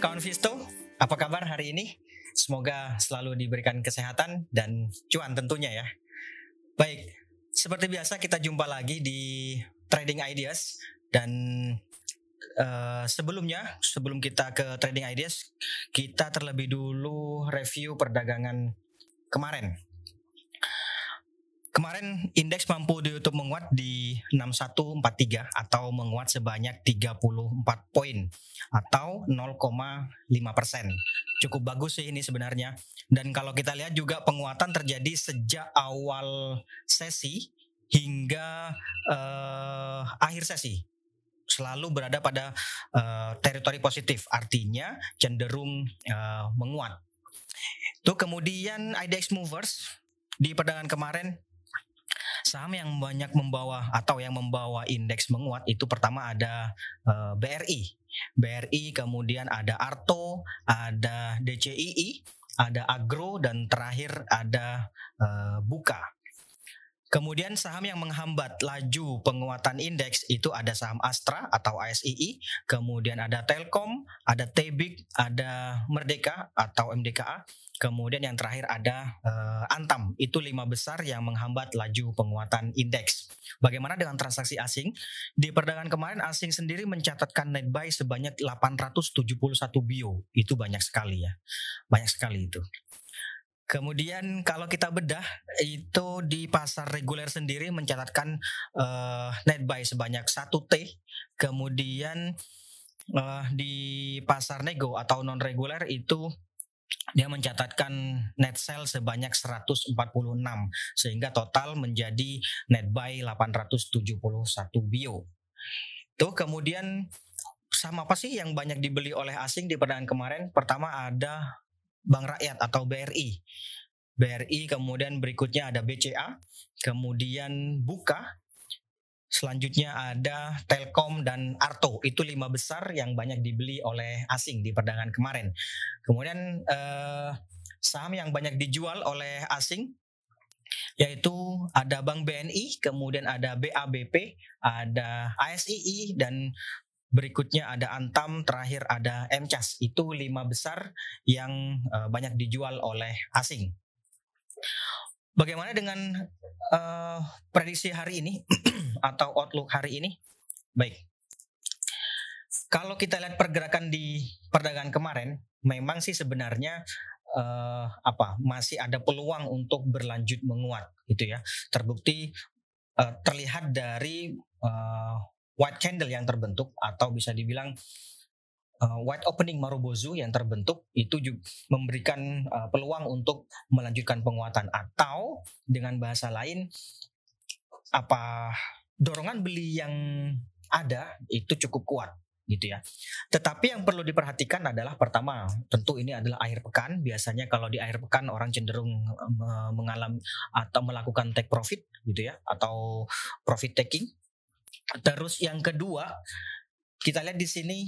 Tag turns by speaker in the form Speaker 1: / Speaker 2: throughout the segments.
Speaker 1: kawan Visto, apa kabar hari ini? Semoga selalu diberikan kesehatan dan cuan tentunya ya. Baik, seperti biasa kita jumpa lagi di Trading Ideas dan uh, sebelumnya sebelum kita ke Trading Ideas, kita terlebih dulu review perdagangan kemarin Kemarin indeks mampu ditutup menguat di 6143 atau menguat sebanyak 34 poin atau 0,5 persen. Cukup bagus sih ini sebenarnya. Dan kalau kita lihat juga penguatan terjadi sejak awal sesi hingga uh, akhir sesi selalu berada pada uh, teritori positif, artinya cenderung uh, menguat. Tuh kemudian IDX movers di perdagangan kemarin Saham yang banyak membawa atau yang membawa indeks menguat itu pertama ada uh, eh, BRI. BRI kemudian ada Arto, ada DCII, ada Agro dan terakhir ada uh, Buka. Kemudian saham yang menghambat laju penguatan indeks itu ada saham Astra atau ASII, kemudian ada Telkom, ada Tebik, ada Merdeka atau MDKA, kemudian yang terakhir ada uh, Antam. Itu lima besar yang menghambat laju penguatan indeks. Bagaimana dengan transaksi asing? Di perdagangan kemarin asing sendiri mencatatkan net buy sebanyak 871 bio. Itu banyak sekali ya. Banyak sekali itu. Kemudian kalau kita bedah itu di pasar reguler sendiri mencatatkan uh, net buy sebanyak 1 T. Kemudian uh, di pasar nego atau non reguler itu dia mencatatkan net sell sebanyak 146 sehingga total menjadi net buy 871 bio. Tuh kemudian sama apa sih yang banyak dibeli oleh asing di perdagangan kemarin? Pertama ada Bank Rakyat atau BRI. BRI kemudian berikutnya ada BCA, kemudian Buka, selanjutnya ada Telkom dan Arto. Itu lima besar yang banyak dibeli oleh asing di perdagangan kemarin. Kemudian eh, saham yang banyak dijual oleh asing yaitu ada Bank BNI, kemudian ada BABP, ada ASII dan Berikutnya ada Antam, terakhir ada MCAS. Itu lima besar yang uh, banyak dijual oleh asing. Bagaimana dengan uh, prediksi hari ini atau outlook hari ini? Baik. Kalau kita lihat pergerakan di perdagangan kemarin, memang sih sebenarnya uh, apa masih ada peluang untuk berlanjut menguat gitu ya. Terbukti uh, terlihat dari uh, white candle yang terbentuk atau bisa dibilang uh, white opening Marubozu yang terbentuk itu juga memberikan uh, peluang untuk melanjutkan penguatan atau dengan bahasa lain apa dorongan beli yang ada itu cukup kuat gitu ya. Tetapi yang perlu diperhatikan adalah pertama, tentu ini adalah akhir pekan. Biasanya kalau di akhir pekan orang cenderung mengalami atau melakukan take profit gitu ya atau profit taking Terus yang kedua, kita lihat di sini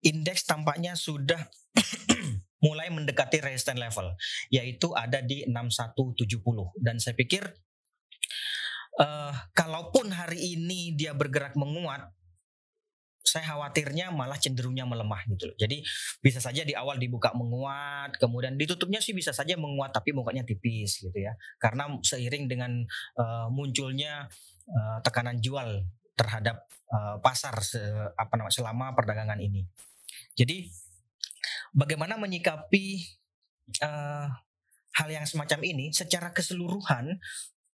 Speaker 1: indeks tampaknya sudah mulai mendekati resistance level, yaitu ada di 6170 dan saya pikir uh, kalaupun hari ini dia bergerak menguat saya khawatirnya malah cenderungnya melemah gitu loh. Jadi bisa saja di awal dibuka menguat, kemudian ditutupnya sih bisa saja menguat tapi mukanya tipis gitu ya. Karena seiring dengan uh, munculnya uh, tekanan jual terhadap uh, pasar se, apa namanya selama perdagangan ini. Jadi bagaimana menyikapi uh, hal yang semacam ini secara keseluruhan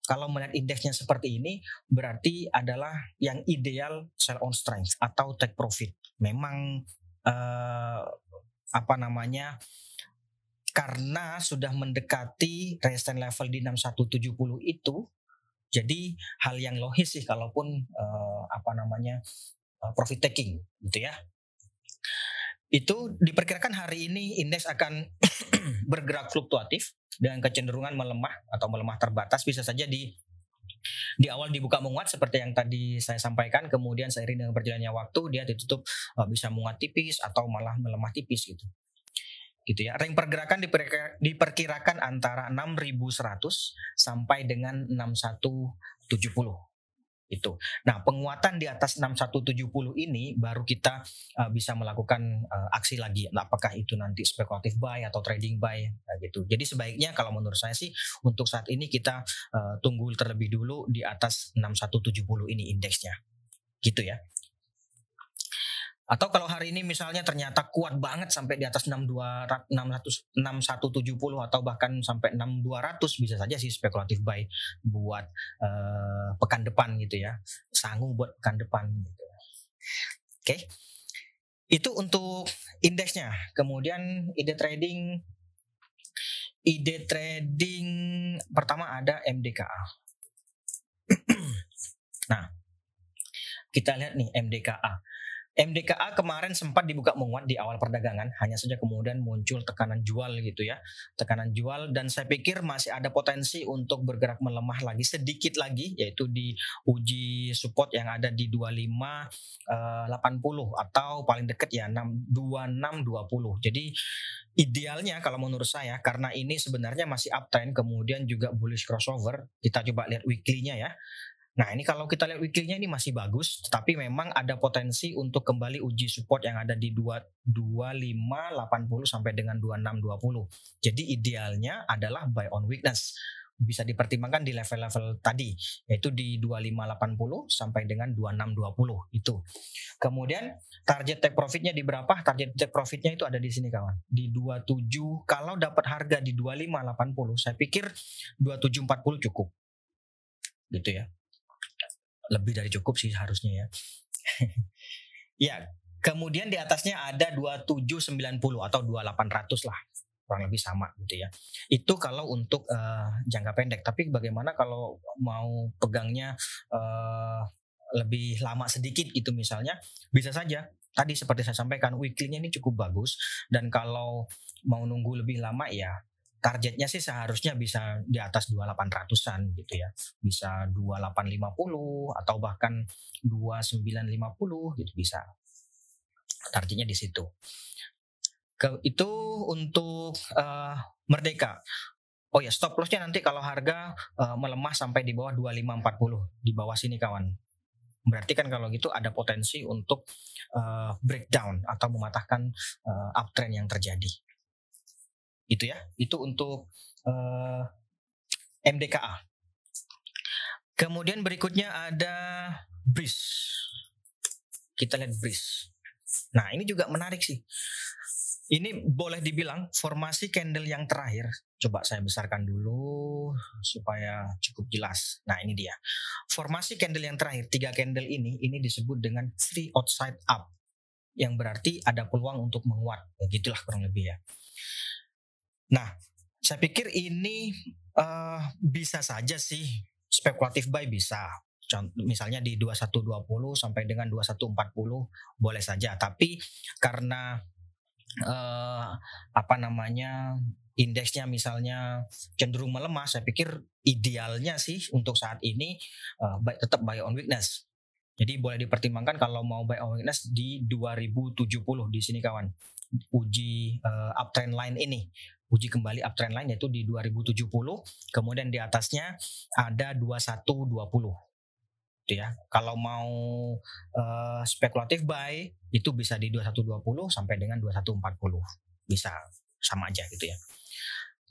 Speaker 1: kalau melihat indeksnya seperti ini berarti adalah yang ideal sell on strength atau take profit. Memang uh, apa namanya karena sudah mendekati resistance level di 6170 itu jadi hal yang logis sih kalaupun uh, apa namanya profit taking gitu ya. Itu diperkirakan hari ini indeks akan bergerak fluktuatif dengan kecenderungan melemah atau melemah terbatas bisa saja di di awal dibuka menguat seperti yang tadi saya sampaikan kemudian seiring dengan berjalannya waktu dia ditutup uh, bisa menguat tipis atau malah melemah tipis gitu gitu ya. Ring pergerakan diperkirakan antara 6100 sampai dengan 6170. Itu. Nah, penguatan di atas 6170 ini baru kita uh, bisa melakukan uh, aksi lagi. Nah, apakah itu nanti spekulatif buy atau trading buy nah, gitu. Jadi sebaiknya kalau menurut saya sih untuk saat ini kita uh, tunggu terlebih dulu di atas 6170 ini indeksnya. Gitu ya. Atau kalau hari ini misalnya ternyata kuat banget sampai di atas 6200 600 6170 atau bahkan sampai 6200 bisa saja sih spekulatif buy buat uh, pekan depan gitu ya. Sanggup buat pekan depan gitu. Oke. Okay. Itu untuk indeksnya. Kemudian ide trading ide trading pertama ada MDKA. nah, kita lihat nih MDKA. MDKA kemarin sempat dibuka menguat di awal perdagangan, hanya saja kemudian muncul tekanan jual gitu ya, tekanan jual dan saya pikir masih ada potensi untuk bergerak melemah lagi sedikit lagi, yaitu di uji support yang ada di 2580 uh, atau paling dekat ya 2620. Jadi idealnya kalau menurut saya karena ini sebenarnya masih uptrend kemudian juga bullish crossover, kita coba lihat weekly-nya ya. Nah ini kalau kita lihat weekly-nya ini masih bagus, tapi memang ada potensi untuk kembali uji support yang ada di 2580 sampai dengan 2620. Jadi idealnya adalah buy on weakness bisa dipertimbangkan di level-level tadi yaitu di 2580 sampai dengan 2620 itu. Kemudian target take profitnya di berapa? Target take profitnya itu ada di sini kawan. Di 27 kalau dapat harga di 2580 saya pikir 2740 cukup. Gitu ya lebih dari cukup sih harusnya ya. ya, kemudian di atasnya ada 2790 atau 2800 lah kurang lebih sama gitu ya. Itu kalau untuk uh, jangka pendek. Tapi bagaimana kalau mau pegangnya uh, lebih lama sedikit gitu misalnya, bisa saja. Tadi seperti saya sampaikan weekly-nya ini cukup bagus dan kalau mau nunggu lebih lama ya targetnya sih seharusnya bisa di atas 2800-an gitu ya. Bisa 2850 atau bahkan 2950 gitu bisa. Targetnya di situ. Ke, itu untuk uh, Merdeka. Oh ya, stop lossnya nanti kalau harga uh, melemah sampai di bawah 2540 di bawah sini kawan. Berarti kan kalau gitu ada potensi untuk uh, breakdown atau mematahkan uh, uptrend yang terjadi itu ya. Itu untuk uh, eh, MDKA kemudian berikutnya ada BRIS kita lihat BRIS nah ini juga menarik sih. Ini boleh dibilang formasi candle yang terakhir. Coba saya besarkan dulu supaya cukup jelas. Nah ini dia. Formasi candle yang terakhir tiga candle ini ini disebut dengan three outside up. Yang berarti ada peluang untuk menguat. Begitulah kurang lebih ya Nah, saya pikir ini uh, bisa saja sih spekulatif buy bisa. Contoh, misalnya di 2120 sampai dengan 2140 boleh saja, tapi karena uh, apa namanya indeksnya misalnya cenderung melemah, saya pikir idealnya sih untuk saat ini uh, tetap buy on weakness. Jadi boleh dipertimbangkan kalau mau buy on weakness di 2070 di sini kawan uji uh, uptrend line ini uji kembali uptrend line yaitu di 2070 kemudian di atasnya ada 2120 gitu ya. Kalau mau uh, spekulatif buy itu bisa di 2120 sampai dengan 2140 bisa sama aja gitu ya.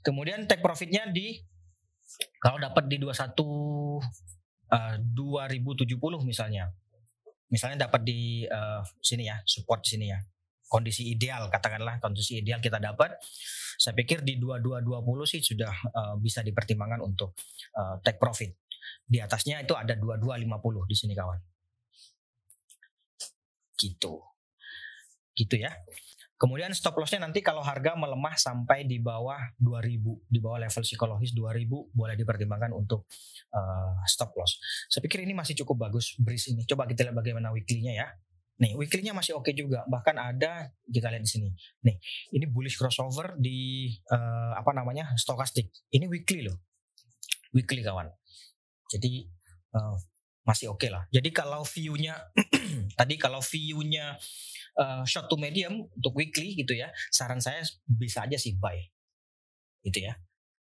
Speaker 1: Kemudian take profitnya di kalau dapat di 21 uh, 2070 misalnya. Misalnya dapat di uh, sini ya support sini ya kondisi ideal katakanlah kondisi ideal kita dapat saya pikir di 2220 sih sudah uh, bisa dipertimbangkan untuk uh, take profit di atasnya itu ada 2250 di sini kawan gitu gitu ya Kemudian stop lossnya nanti kalau harga melemah sampai di bawah 2000, di bawah level psikologis 2000 boleh dipertimbangkan untuk uh, stop loss. Saya pikir ini masih cukup bagus bris ini. Coba kita lihat bagaimana weekly-nya ya. Nih, weekly-nya masih oke okay juga. Bahkan ada kita lihat di sini. Nih, ini bullish crossover di uh, apa namanya? stokastik. Ini weekly loh. Weekly kawan. Jadi uh, masih oke okay lah. Jadi kalau view-nya tadi kalau view-nya uh, short to medium untuk weekly gitu ya, saran saya bisa aja sih buy. Gitu ya.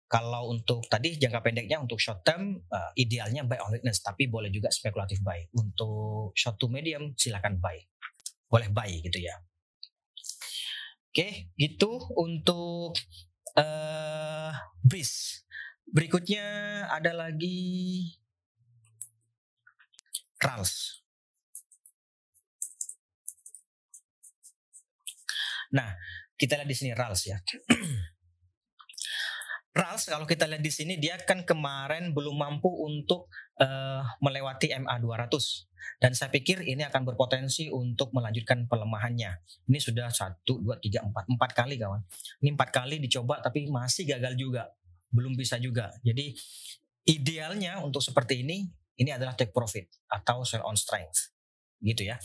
Speaker 1: Kalau untuk tadi jangka pendeknya untuk short term uh, idealnya buy on weakness tapi boleh juga spekulatif buy. Untuk short to medium silakan buy. Boleh buy gitu ya. Oke, gitu untuk uh, breeze. Berikutnya ada lagi RALS. Nah, kita lihat di sini RALS ya. RALS kalau kita lihat di sini dia kan kemarin belum mampu untuk uh, melewati MA 200 dan saya pikir ini akan berpotensi untuk melanjutkan pelemahannya. Ini sudah satu, dua, tiga, empat, empat kali kawan. Ini empat kali dicoba tapi masih gagal juga, belum bisa juga. Jadi idealnya untuk seperti ini ini adalah take profit atau sell on strength, gitu ya.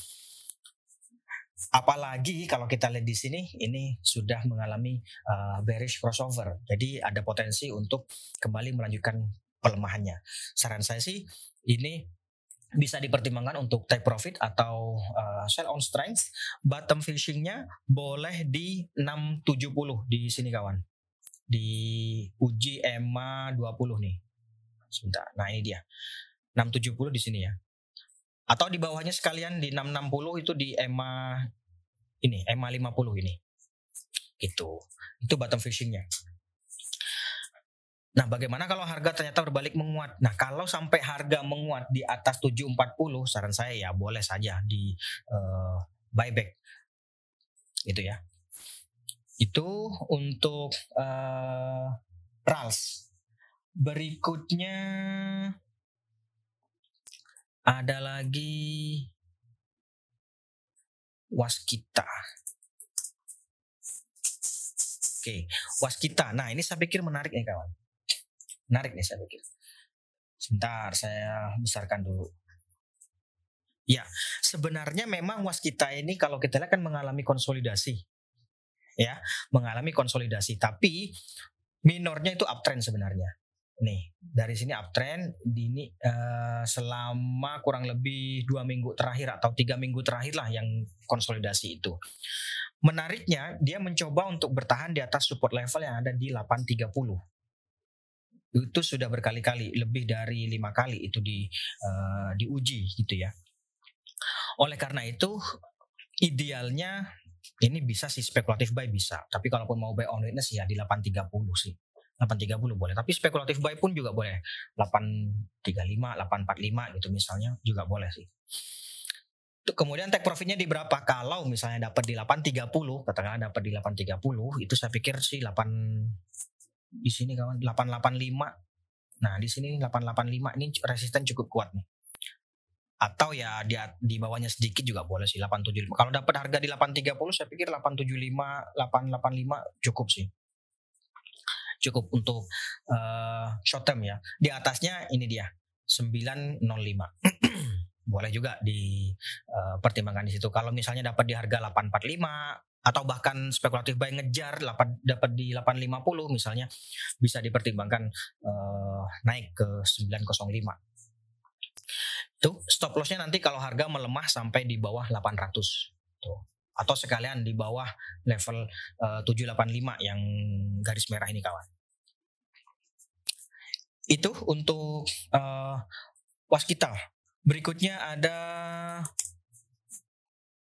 Speaker 1: Apalagi kalau kita lihat di sini ini sudah mengalami uh, bearish crossover. Jadi ada potensi untuk kembali melanjutkan pelemahannya. Saran saya sih ini bisa dipertimbangkan untuk take profit atau uh, sell on strength. Bottom fishingnya boleh di 670 di sini kawan. Di uji EMA 20 nih. Sebentar. Nah, ini dia. 670 di sini ya. Atau di bawahnya sekalian di 660 itu di EMA ini EMA 50 ini. Itu. Itu bottom fishingnya. Nah, bagaimana kalau harga ternyata berbalik menguat? Nah, kalau sampai harga menguat di atas 740, saran saya ya boleh saja di uh, buyback. Itu ya. Itu untuk uh, RALS. Berikutnya ada lagi waskita. Oke, waskita. Nah, ini saya pikir menarik nih kawan. Menarik nih saya pikir. Sebentar, saya besarkan dulu. Ya, sebenarnya memang waskita ini kalau kita lihat kan mengalami konsolidasi. Ya, mengalami konsolidasi, tapi minornya itu uptrend sebenarnya. Nih, dari sini uptrend di ini uh, selama kurang lebih dua minggu terakhir atau tiga minggu terakhir lah yang konsolidasi itu. Menariknya, dia mencoba untuk bertahan di atas support level yang ada di 830 itu sudah berkali-kali lebih dari lima kali itu di uh, diuji gitu ya. Oleh karena itu idealnya ini bisa sih spekulatif buy bisa. Tapi kalaupun mau buy on witness ya di 830 sih 830 boleh. Tapi spekulatif buy pun juga boleh. 835, 845 gitu misalnya juga boleh sih. Kemudian take profitnya di berapa? Kalau misalnya dapat di 830, katakanlah dapat di 830, itu saya pikir sih 8 di sini kawan 885. Nah, di sini 885 ini resisten cukup kuat nih. Atau ya di di bawahnya sedikit juga boleh sih 875. Kalau dapat harga di 830 saya pikir 875, 885 cukup sih cukup untuk uh, short term ya. Di atasnya ini dia 905. Boleh juga dipertimbangkan eh, uh, di situ. Kalau misalnya dapat di harga 845 atau bahkan spekulatif buy ngejar dapat dapat di 850 misalnya bisa dipertimbangkan uh, naik ke 905. Tuh stop lossnya nanti kalau harga melemah sampai di bawah 800. Tuh atau sekalian di bawah level uh, 785 yang garis merah ini kawan. Itu untuk uh, waskita. Berikutnya ada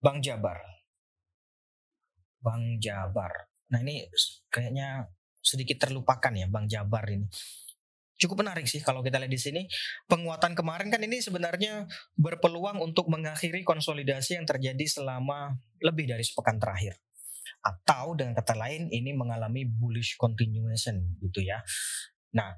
Speaker 1: Bang Jabar. Bang Jabar. Nah ini kayaknya sedikit terlupakan ya Bang Jabar ini cukup menarik sih kalau kita lihat di sini. Penguatan kemarin kan ini sebenarnya berpeluang untuk mengakhiri konsolidasi yang terjadi selama lebih dari sepekan terakhir. Atau dengan kata lain ini mengalami bullish continuation gitu ya. Nah,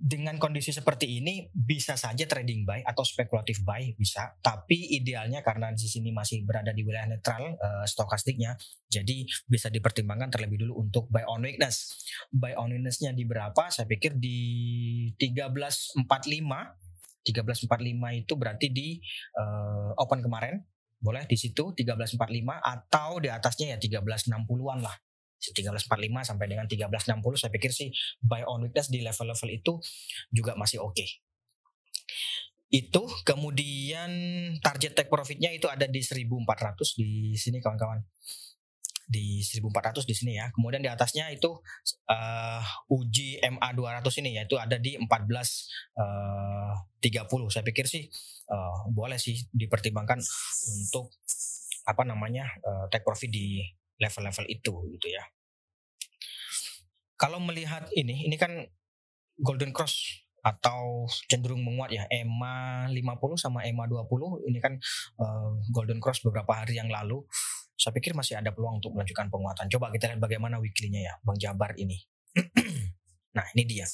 Speaker 1: dengan kondisi seperti ini bisa saja trading buy atau spekulatif buy bisa, tapi idealnya karena di sini masih berada di wilayah netral uh, stokastiknya, jadi bisa dipertimbangkan terlebih dulu untuk buy on weakness. Buy on weaknessnya di berapa? Saya pikir di 1345. 1345 itu berarti di uh, open kemarin boleh di situ 1345 atau di atasnya ya 1360-an lah 1345 sampai dengan 1360 saya pikir sih buy on weakness di level-level itu juga masih oke. Okay. Itu kemudian target take profitnya itu ada di 1400 di sini kawan-kawan. di 1400 di sini ya. Kemudian di atasnya itu uh, uji MA 200 ini yaitu ada di 14 uh, 30. Saya pikir sih uh, boleh sih dipertimbangkan untuk apa namanya uh, take profit di level-level itu gitu ya. Kalau melihat ini, ini kan Golden Cross atau cenderung menguat ya EMA 50 sama EMA 20 ini kan uh, Golden Cross beberapa hari yang lalu saya pikir masih ada peluang untuk melanjutkan penguatan. Coba kita lihat bagaimana weekly-nya ya, Bang Jabar ini. nah, ini dia.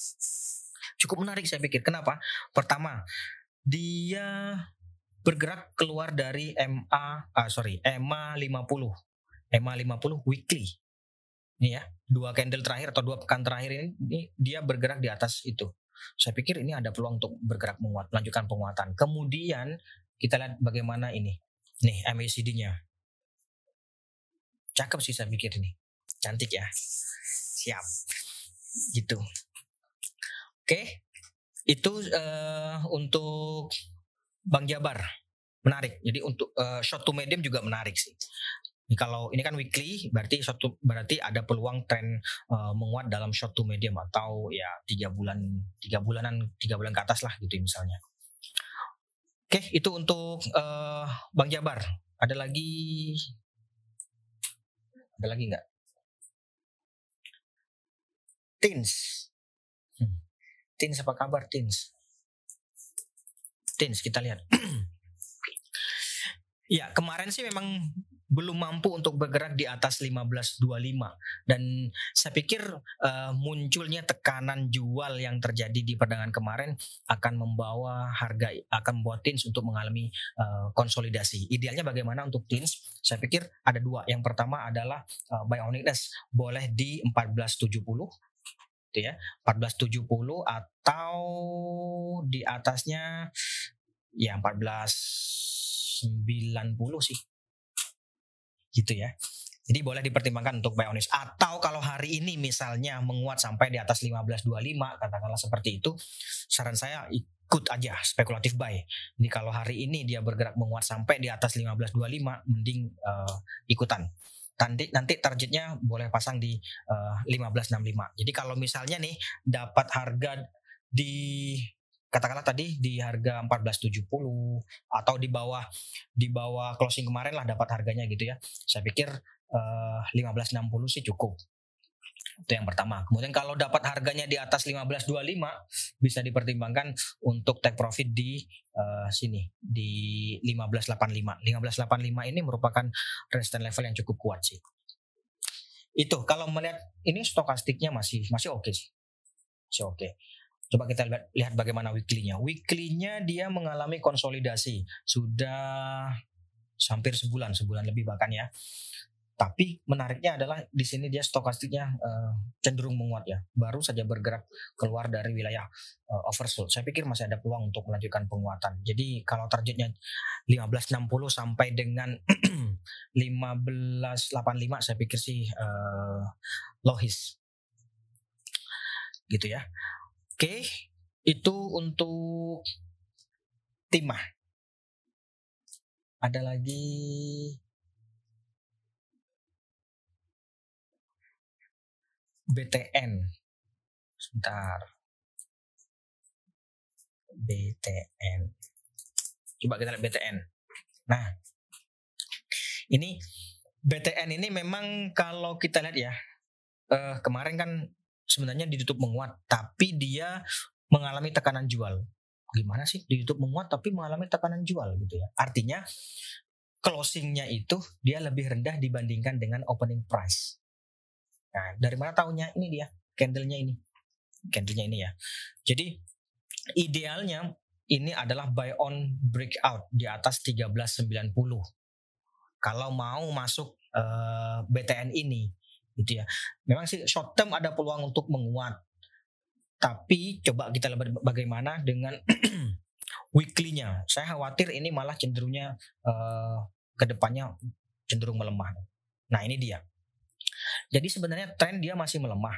Speaker 1: Cukup menarik saya pikir. Kenapa? Pertama, dia bergerak keluar dari MA, ah, sorry, EMA 50. EMA 50 weekly. Ini ya, dua candle terakhir atau dua pekan terakhir ini, ini dia bergerak di atas itu. Saya pikir ini ada peluang untuk bergerak menguat, melanjutkan penguatan. Kemudian kita lihat bagaimana ini. Nih MACD-nya. Cakep sih saya pikir ini. Cantik ya. Siap. Gitu. Oke. Itu uh, untuk Bang Jabar. Menarik. Jadi untuk uh, short to medium juga menarik sih. Kalau ini kan weekly, berarti to, berarti ada peluang tren uh, menguat dalam short to medium atau ya tiga bulan tiga bulanan tiga bulan ke atas lah gitu misalnya. Oke, itu untuk uh, Bang Jabar. Ada lagi ada lagi nggak? Tins. Hmm. Tins apa kabar Tins? Tins kita lihat. ya kemarin sih memang belum mampu untuk bergerak di atas 1525 dan saya pikir uh, munculnya tekanan jual yang terjadi di perdagangan kemarin akan membawa harga akan membawa tins untuk mengalami uh, konsolidasi. Idealnya bagaimana untuk tins? Saya pikir ada dua. Yang pertama adalah uh, buy on weakness boleh di 1470 gitu ya. 1470 atau di atasnya ya 1490 sih gitu ya. Jadi boleh dipertimbangkan untuk buy on Atau kalau hari ini misalnya menguat sampai di atas 1525 katakanlah seperti itu, saran saya ikut aja spekulatif buy. Jadi kalau hari ini dia bergerak menguat sampai di atas 1525 mending uh, ikutan. Nanti nanti targetnya boleh pasang di uh, eh, 1565. Jadi kalau misalnya nih dapat harga di katakanlah tadi di harga 1470 atau di bawah di bawah closing kemarin lah dapat harganya gitu ya. Saya pikir uh, eh, 1560 sih cukup. Itu yang pertama. Kemudian kalau dapat harganya di atas 1525 bisa dipertimbangkan untuk take profit di uh, sini di 1585. 1585 ini merupakan resistance level yang cukup kuat sih. Itu kalau melihat ini stokastiknya masih masih oke okay sih. Masih oke. Okay. Coba kita lihat bagaimana weekly-nya. Weekly-nya dia mengalami konsolidasi. Sudah hampir sebulan, sebulan lebih bahkan ya. Tapi menariknya adalah di sini dia stokastiknya uh, cenderung menguat ya. Baru saja bergerak keluar dari wilayah uh, oversold. Saya pikir masih ada peluang untuk melanjutkan penguatan. Jadi kalau targetnya 1560 sampai dengan 1585 saya pikir sih uh, lohis. Gitu ya. Oke, itu untuk timah. Ada lagi BTN. Sebentar. BTN. Coba kita lihat BTN. Nah, ini BTN ini memang kalau kita lihat ya, uh, kemarin kan sebenarnya di YouTube menguat, tapi dia mengalami tekanan jual. Gimana sih di YouTube menguat tapi mengalami tekanan jual gitu ya? Artinya closingnya itu dia lebih rendah dibandingkan dengan opening price. Nah, dari mana tahunya? Ini dia, candlenya ini. Candlenya ini ya. Jadi idealnya ini adalah buy on breakout di atas 1390. Kalau mau masuk uh, eh, BTN ini gitu ya. Memang sih short term ada peluang untuk menguat. Tapi coba kita lihat bagaimana dengan weekly-nya. Saya khawatir ini malah cenderungnya uh, ke depannya cenderung melemah. Nah, ini dia. Jadi sebenarnya tren dia masih melemah.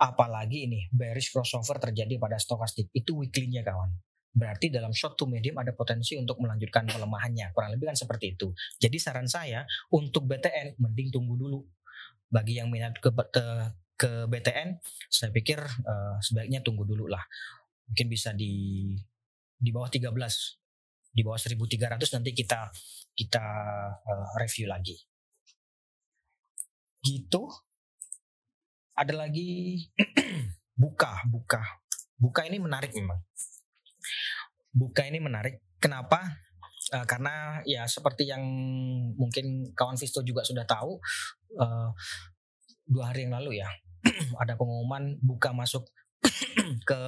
Speaker 1: Apalagi ini bearish crossover terjadi pada stokastik. Itu weekly-nya kawan. berarti dalam short to medium ada potensi untuk melanjutkan pelemahannya. Kurang lebih kan seperti itu. Jadi saran saya untuk BTN mending tunggu dulu. Bagi yang minat ke, ke, ke BTN, saya pikir uh, sebaiknya tunggu dulu lah. Mungkin bisa di di bawah 13 di bawah 1300 nanti kita kita uh, review lagi. Gitu. Ada lagi buka, buka. Buka ini menarik memang. Buka ini menarik. Kenapa? Uh, karena ya seperti yang mungkin kawan Visto juga sudah tahu uh, dua hari yang lalu ya ada pengumuman buka masuk ke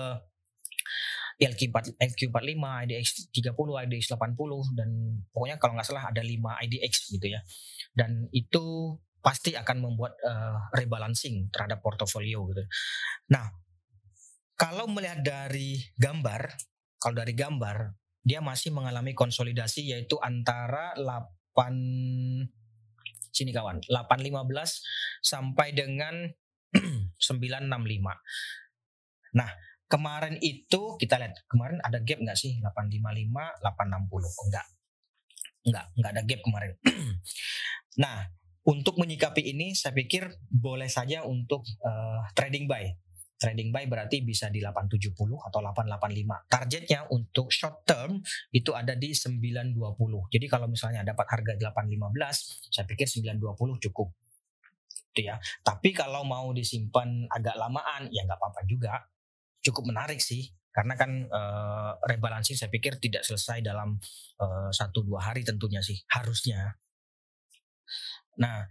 Speaker 1: LQ4, LQ45, IDX 30, IDX 80 dan pokoknya kalau nggak salah ada 5 IDX gitu ya. Dan itu pasti akan membuat uh, rebalancing terhadap portofolio gitu. Nah, kalau melihat dari gambar, kalau dari gambar dia masih mengalami konsolidasi yaitu antara 8 sini kawan, 815 sampai dengan 965. Nah, kemarin itu kita lihat kemarin ada gap nggak sih? 855 860 oh, enggak enggak enggak ada gap kemarin. Nah untuk menyikapi ini saya pikir boleh saja untuk uh, trading buy trading buy berarti bisa di 870 atau 885 targetnya untuk short term itu ada di 920 jadi kalau misalnya dapat harga 815 saya pikir 920 cukup. Itu ya. Tapi kalau mau disimpan agak lamaan ya nggak apa-apa juga. Cukup menarik sih. Karena kan uh, rebalancing saya pikir tidak selesai dalam uh, satu dua hari tentunya sih harusnya. Nah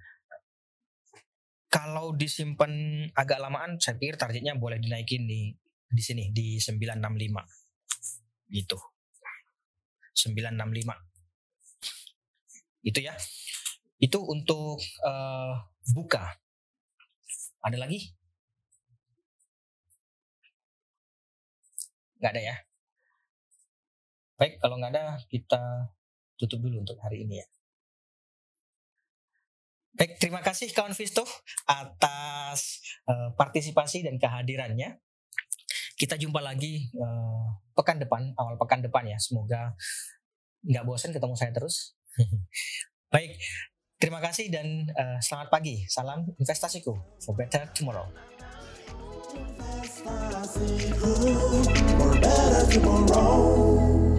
Speaker 1: kalau disimpan agak lamaan saya pikir targetnya boleh dinaikin di di sini di 965 gitu. 965 itu ya. Itu untuk uh, buka. Ada lagi? Nggak ada ya? Baik kalau nggak ada kita tutup dulu untuk hari ini ya Baik, terima kasih kawan Visto atas uh, partisipasi dan kehadirannya. Kita jumpa lagi uh, pekan depan, awal pekan depan ya. Semoga nggak bosan ketemu saya terus. Baik, terima kasih dan uh, selamat pagi. Salam investasiku for better tomorrow. for better tomorrow.